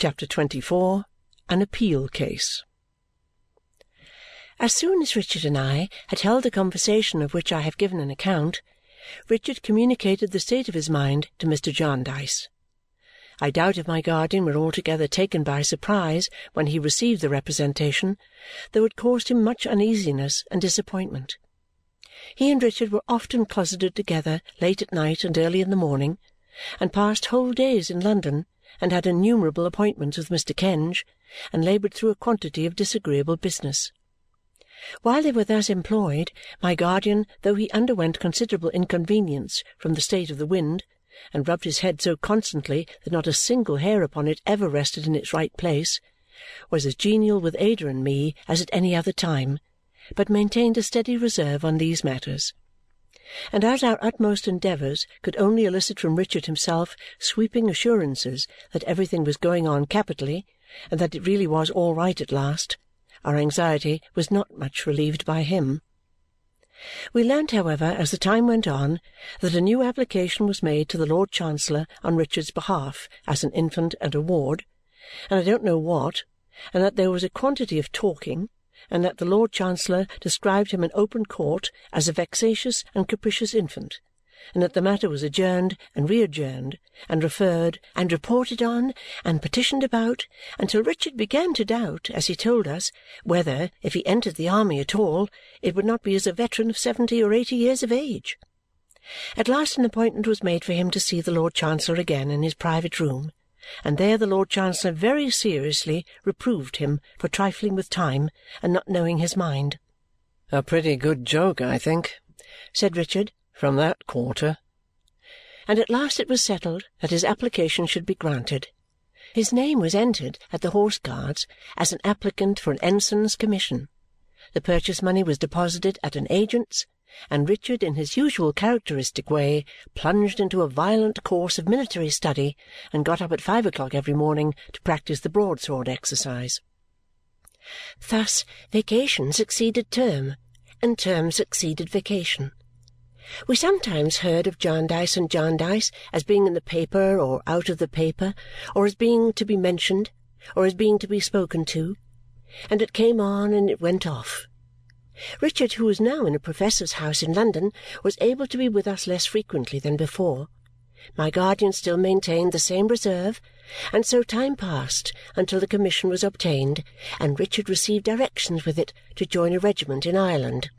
CHAPTER XXIV An Appeal Case As soon as Richard and I had held the conversation of which I have given an account, Richard communicated the state of his mind to Mr. Jarndyce. I doubt if my guardian were altogether taken by surprise when he received the representation, though it caused him much uneasiness and disappointment. He and Richard were often closeted together late at night and early in the morning, and passed whole days in London, and had innumerable appointments with Mr. Kenge, and laboured through a quantity of disagreeable business. While they were thus employed, my guardian, though he underwent considerable inconvenience from the state of the wind and rubbed his head so constantly that not a single hair upon it ever rested in its right place, was as genial with Ada and me as at any other time, but maintained a steady reserve on these matters. And as our utmost endeavours could only elicit from Richard himself sweeping assurances that everything was going on capitally and that it really was all right at last, our anxiety was not much relieved by him. We learnt, however, as the time went on, that a new application was made to the Lord Chancellor on Richard's behalf as an infant and a ward, and I don't know what, and that there was a quantity of talking, and that the Lord Chancellor described him in open court as a vexatious and capricious infant, and that the matter was adjourned and re-adjourned, and referred, and reported on, and petitioned about, until Richard began to doubt, as he told us, whether, if he entered the army at all, it would not be as a veteran of seventy or eighty years of age. At last an appointment was made for him to see the Lord Chancellor again in his private room, and there the Lord Chancellor very seriously reproved him for trifling with time and not knowing his mind. "A pretty good joke, I think," said Richard from that quarter. And at last it was settled that his application should be granted. His name was entered at the Horse Guards as an applicant for an ensign's commission. The purchase money was deposited at an agent's, and Richard, in his usual characteristic way, plunged into a violent course of military study and got up at five o'clock every morning to practise the broadsword exercise. Thus vacation succeeded term, and term succeeded vacation. We sometimes heard of Jarndyce and Jarndyce as being in the paper or out of the paper, or as being to be mentioned, or as being to be spoken to, and it came on and it went off. Richard, who was now in a professor's house in London, was able to be with us less frequently than before. My guardian still maintained the same reserve, and so time passed until the commission was obtained and Richard received directions with it to join a regiment in Ireland.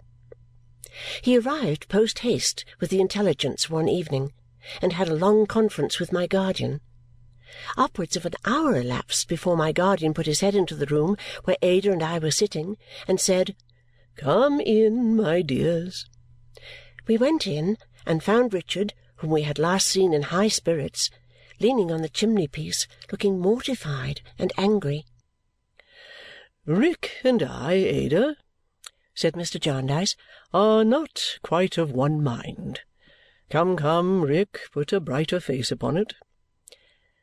He arrived post haste with the intelligence one evening and had a long conference with my guardian. Upwards of an hour elapsed before my guardian put his head into the room where Ada and I were sitting and said, "Come in, my dears." We went in and found Richard, whom we had last seen in high spirits, leaning on the chimney-piece, looking mortified and angry. "Rick and I, Ada," said Mr. Jarndyce, "are not quite of one mind. Come, come, Rick, put a brighter face upon it."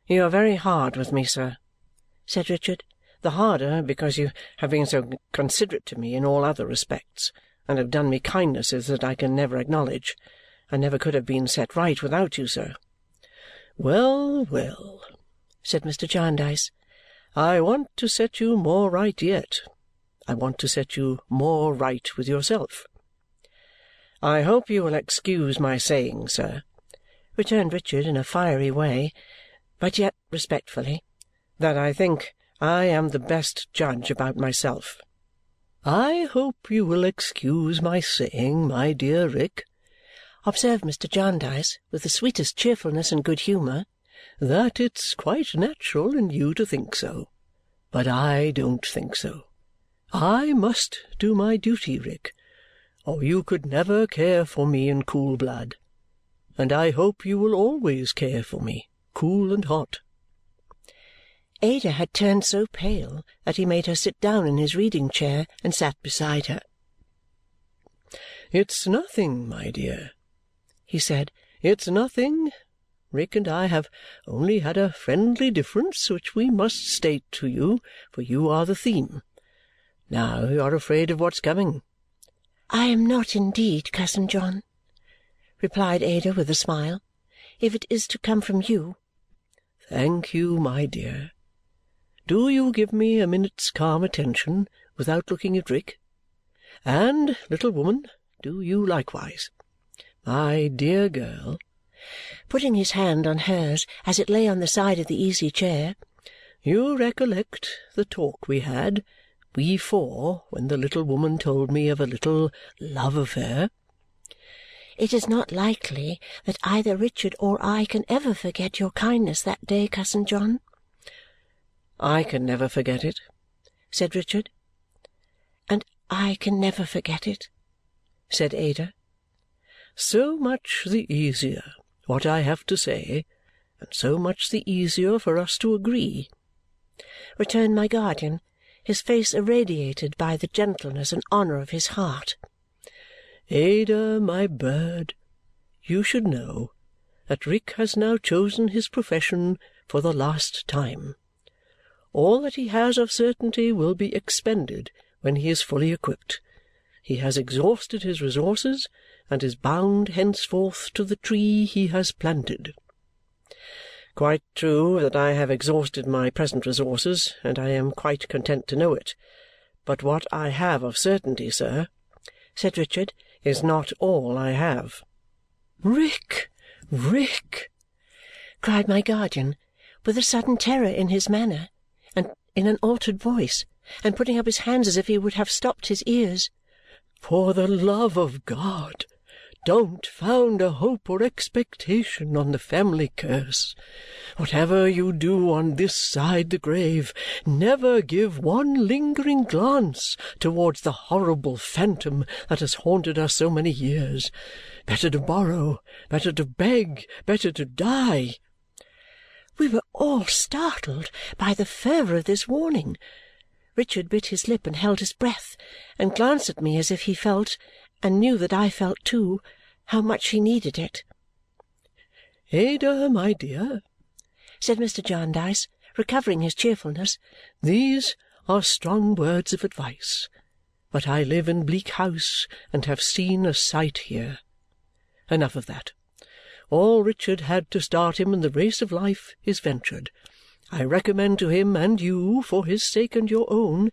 "You are very hard with me, sir," said Richard. "The harder because you have been so considerate to me in all other respects and have done me kindnesses that I can never acknowledge. I never could have been set right without you, sir." "Well, well," said Mr. Jarndyce, "I want to set you more right yet. I want to set you more right with yourself. I hope you will excuse my saying, sir," returned Richard in a fiery way, but yet respectfully, "that I think I am the best judge about myself." "I hope you will excuse my saying, my dear Rick," observed Mr. Jarndyce with the sweetest cheerfulness and good humour, "that it's quite natural in you to think so. But I don't think so. I must do my duty, Rick or you could never care for me in cool blood. And I hope you will always care for me, cool and hot." Ada had turned so pale that he made her sit down in his reading-chair and sat beside her. "It's nothing, my dear," he said. "It's nothing. Rick and I have only had a friendly difference which we must state to you, for you are the theme. Now you are afraid of what's coming. "I am not indeed, cousin John," replied Ada with a smile, "if it is to come from you." "Thank you, my dear. Do you give me a minute's calm attention without looking at Rick? And, little woman, do you likewise. My dear girl," putting his hand on hers as it lay on the side of the easy chair, "you recollect the talk we had, we four, when the little woman told me of a little love affair?" It is not likely that either Richard or I can ever forget your kindness that day, cousin John. I can never forget it, said Richard. And I can never forget it, said Ada. So much the easier what I have to say, and so much the easier for us to agree, returned my guardian, his face irradiated by the gentleness and honour of his heart. Ada, my bird, you should know that Rick has now chosen his profession for the last time. All that he has of certainty will be expended when he is fully equipped. He has exhausted his resources and is bound henceforth to the tree he has planted. Quite true that I have exhausted my present resources, and I am quite content to know it. But what I have of certainty, sir, said Richard, is not all I have. Rick, Rick! cried my guardian with a sudden terror in his manner in an altered voice, and putting up his hands as if he would have stopped his ears. For the love of God, don't found a hope or expectation on the family curse. Whatever you do on this side the grave, never give one lingering glance towards the horrible phantom that has haunted us so many years. Better to borrow, better to beg, better to die we were all startled by the fervour of this warning. Richard bit his lip and held his breath, and glanced at me as if he felt, and knew that I felt too, how much he needed it. "Ada, my dear," said Mr. Jarndyce, recovering his cheerfulness, "these are strong words of advice, but I live in Bleak House and have seen a sight here. Enough of that. All Richard had to start him in the race of life is ventured. I recommend to him and you, for his sake and your own,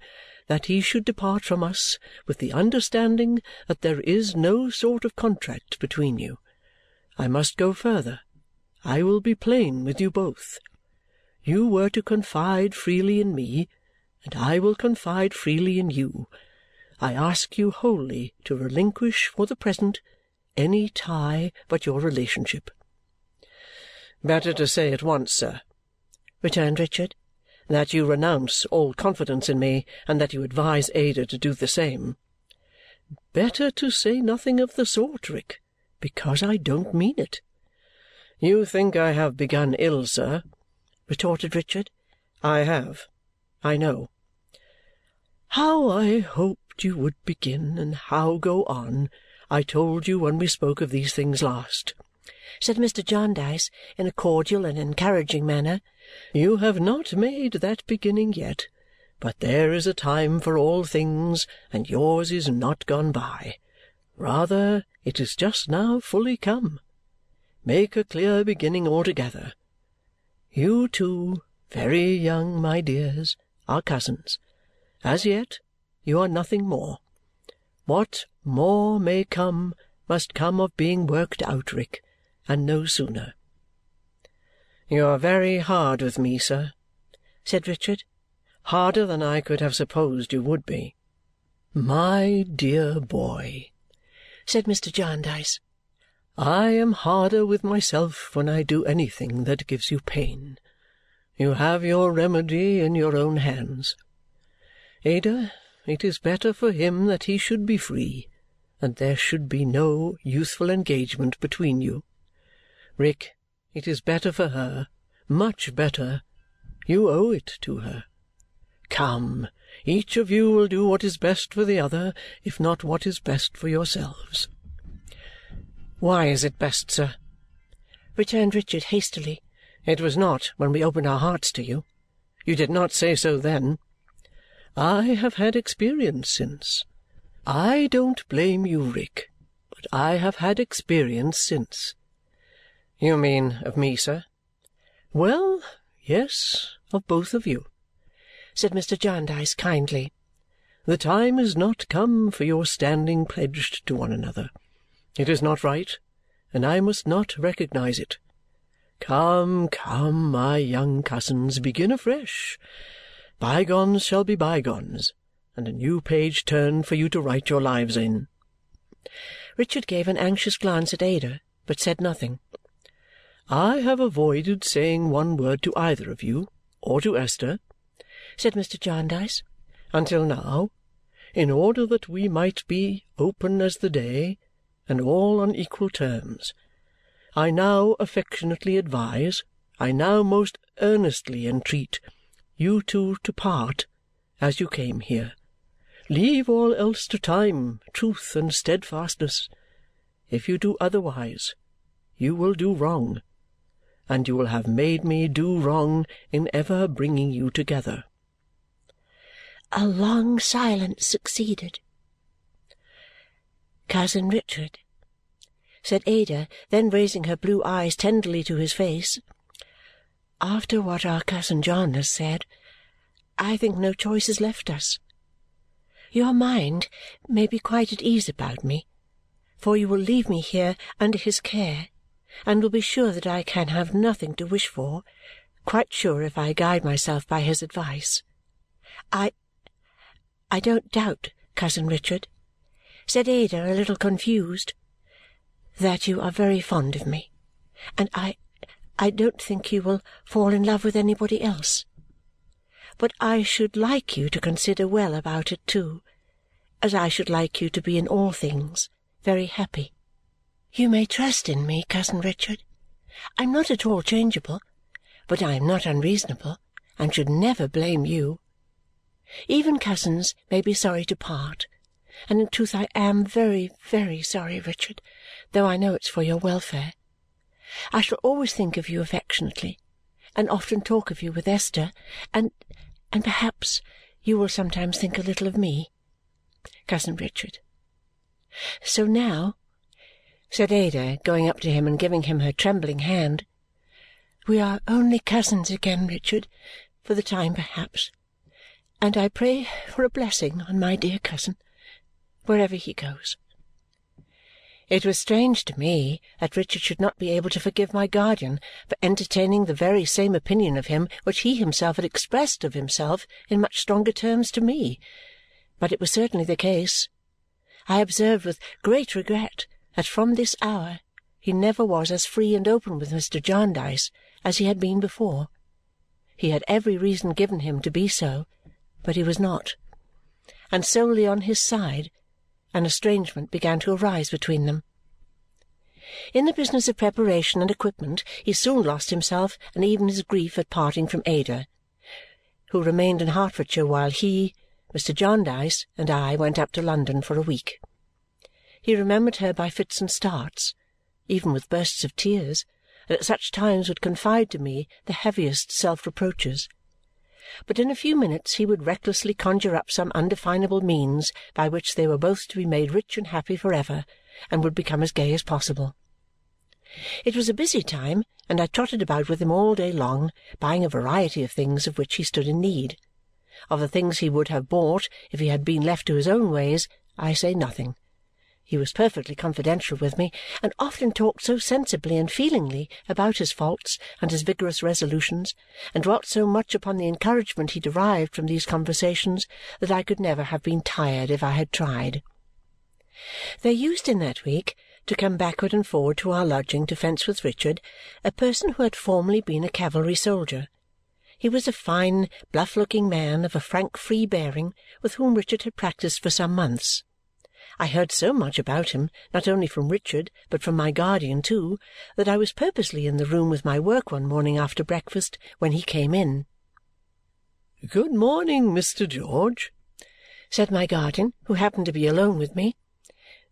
that he should depart from us with the understanding that there is no sort of contract between you. I must go further. I will be plain with you both. You were to confide freely in me, and I will confide freely in you. I ask you wholly to relinquish for the present any tie but your relationship. Better to say at once, sir, returned Richard, that you renounce all confidence in me and that you advise Ada to do the same. Better to say nothing of the sort, Rick, because I don't mean it. You think I have begun ill, sir, retorted Richard. I have. I know. How I hoped you would begin, and how go on, I told you when we spoke of these things last," said Mr. Jarndyce in a cordial and encouraging manner. "You have not made that beginning yet, but there is a time for all things, and yours is not gone by. Rather, it is just now fully come. Make a clear beginning altogether. You two, very young, my dears, are cousins. As yet, you are nothing more. What more may come must come of being worked out, Rick, and no sooner. You are very hard with me, sir, said Richard. Harder than I could have supposed you would be. My dear boy, said Mr. Jarndyce, I am harder with myself when I do anything that gives you pain. You have your remedy in your own hands. Ada, it is better for him that he should be free, and there should be no youthful engagement between you. Rick, it is better for her, much better. You owe it to her. Come, each of you will do what is best for the other, if not what is best for yourselves. Why is it best, sir? returned Richard hastily. It was not when we opened our hearts to you. You did not say so then. I have had experience since. I don't blame you, Rick, but I have had experience since. You mean of me, sir? Well, yes, of both of you. said Mr. Jarndyce kindly. The time is not come for your standing pledged to one another. It is not right, and I must not recognize it. Come, come, my young cousins, begin afresh. Bygones shall be bygones, and a new page turned for you to write your lives in. Richard gave an anxious glance at Ada, but said nothing. I have avoided saying one word to either of you, or to Esther, said Mr. Jarndyce, until now, in order that we might be open as the day and all on equal terms. I now affectionately advise, I now most earnestly entreat, you two to part as you came here. Leave all else to time, truth, and steadfastness. If you do otherwise, you will do wrong, and you will have made me do wrong in ever bringing you together. A long silence succeeded. Cousin Richard, said Ada, then raising her blue eyes tenderly to his face, after what our cousin John has said, I think no choice is left us. Your mind may be quite at ease about me, for you will leave me here under his care and will be sure that I can have nothing to wish for, quite sure if I guide myself by his advice. I I don't doubt, cousin Richard, said Ada, a little confused, that you are very fond of me, and I I don't think you will fall in love with anybody else but I should like you to consider well about it too, as I should like you to be in all things very happy. You may trust in me, cousin Richard. I am not at all changeable, but I am not unreasonable and should never blame you. Even cousins may be sorry to part, and in truth I am very, very sorry, Richard, though I know it's for your welfare. I shall always think of you affectionately, and often talk of you with Esther, and and perhaps you will sometimes think a little of me, cousin Richard. So now, said Ada, going up to him and giving him her trembling hand, we are only cousins again, Richard, for the time perhaps, and I pray for a blessing on my dear cousin, wherever he goes. It was strange to me that Richard should not be able to forgive my guardian for entertaining the very same opinion of him which he himself had expressed of himself in much stronger terms to me. But it was certainly the case. I observed with great regret that from this hour he never was as free and open with Mr. Jarndyce as he had been before. He had every reason given him to be so, but he was not. And solely on his side an estrangement began to arise between them. In the business of preparation and equipment he soon lost himself and even his grief at parting from Ada, who remained in Hertfordshire while he, Mr. Jarndyce, and I went up to London for a week. He remembered her by fits and starts, even with bursts of tears, and at such times would confide to me the heaviest self-reproaches but in a few minutes he would recklessly conjure up some undefinable means by which they were both to be made rich and happy for ever and would become as gay as possible. It was a busy time, and I trotted about with him all day long, buying a variety of things of which he stood in need. Of the things he would have bought if he had been left to his own ways, I say nothing, he was perfectly confidential with me and often talked so sensibly and feelingly about his faults and his vigorous resolutions and dwelt so much upon the encouragement he derived from these conversations that I could never have been tired if I had tried. There used in that week to come backward and forward to our lodging to fence with Richard a person who had formerly been a cavalry soldier. He was a fine, bluff-looking man of a frank free bearing with whom Richard had practised for some months. I heard so much about him, not only from Richard, but from my guardian too, that I was purposely in the room with my work one morning after breakfast when he came in. "Good morning, Mr. George," said my guardian, who happened to be alone with me.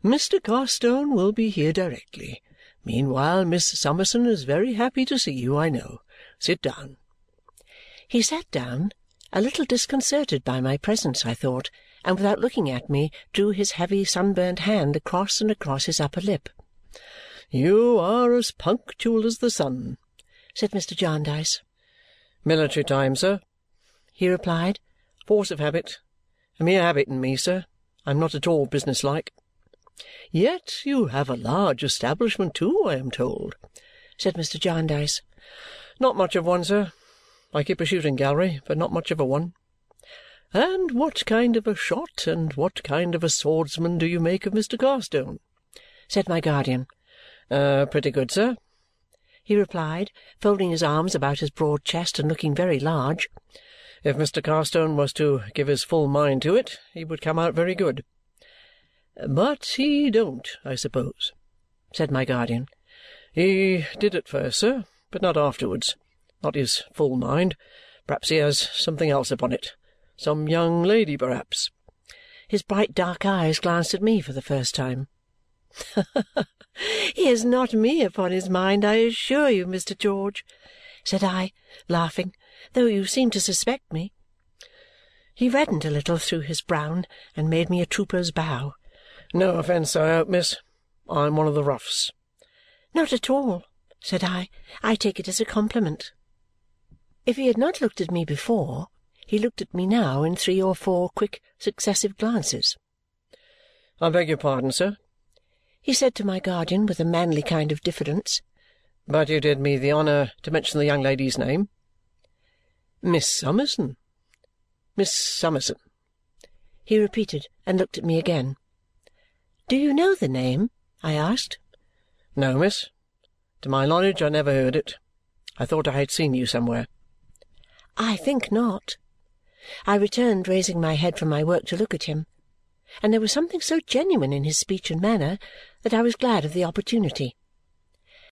"Mr. Carstone will be here directly. Meanwhile, Miss Summerson is very happy to see you, I know. Sit down." He sat down, a little disconcerted by my presence, I thought, and without looking at me drew his heavy sunburnt hand across and across his upper lip. "You are as punctual as the sun," said Mr. Jarndyce. "Military time, sir," he replied. Force of habit. A mere habit in me, sir. I am not at all business-like." "Yet you have a large establishment too, I am told," said Mr. Jarndyce. "Not much of one, sir. I keep a shooting gallery, but not much of a one." "And what kind of a shot and what kind of a swordsman do you make of Mr. Carstone?" said my guardian. "Uh, pretty good, sir," he replied, folding his arms about his broad chest and looking very large. If Mr. Carstone was to give his full mind to it, he would come out very good." "But he don't, I suppose?" said my guardian. "He did at first, sir, but not afterwards. Not his full mind. Perhaps he has something else upon it. Some young lady, perhaps." His bright dark eyes glanced at me for the first time. "He has not me upon his mind, I assure you, Mr. George," said I, laughing though you seem to suspect me." He reddened a little through his brown and made me a trooper's bow. "No offence, I hope, miss. I'm one of the roughs." "Not at all," said I. "I take it as a compliment." If he had not looked at me before, he looked at me now in three or four quick successive glances. "I beg your pardon, sir," he said to my guardian with a manly kind of diffidence, "but you did me the honour to mention the young lady's name. Miss Summerson. Miss Summerson," he repeated and looked at me again. "Do you know the name?" I asked. "No, miss. To my knowledge I never heard it. I thought I had seen you somewhere." "I think not," I returned, raising my head from my work to look at him. And there was something so genuine in his speech and manner that I was glad of the opportunity.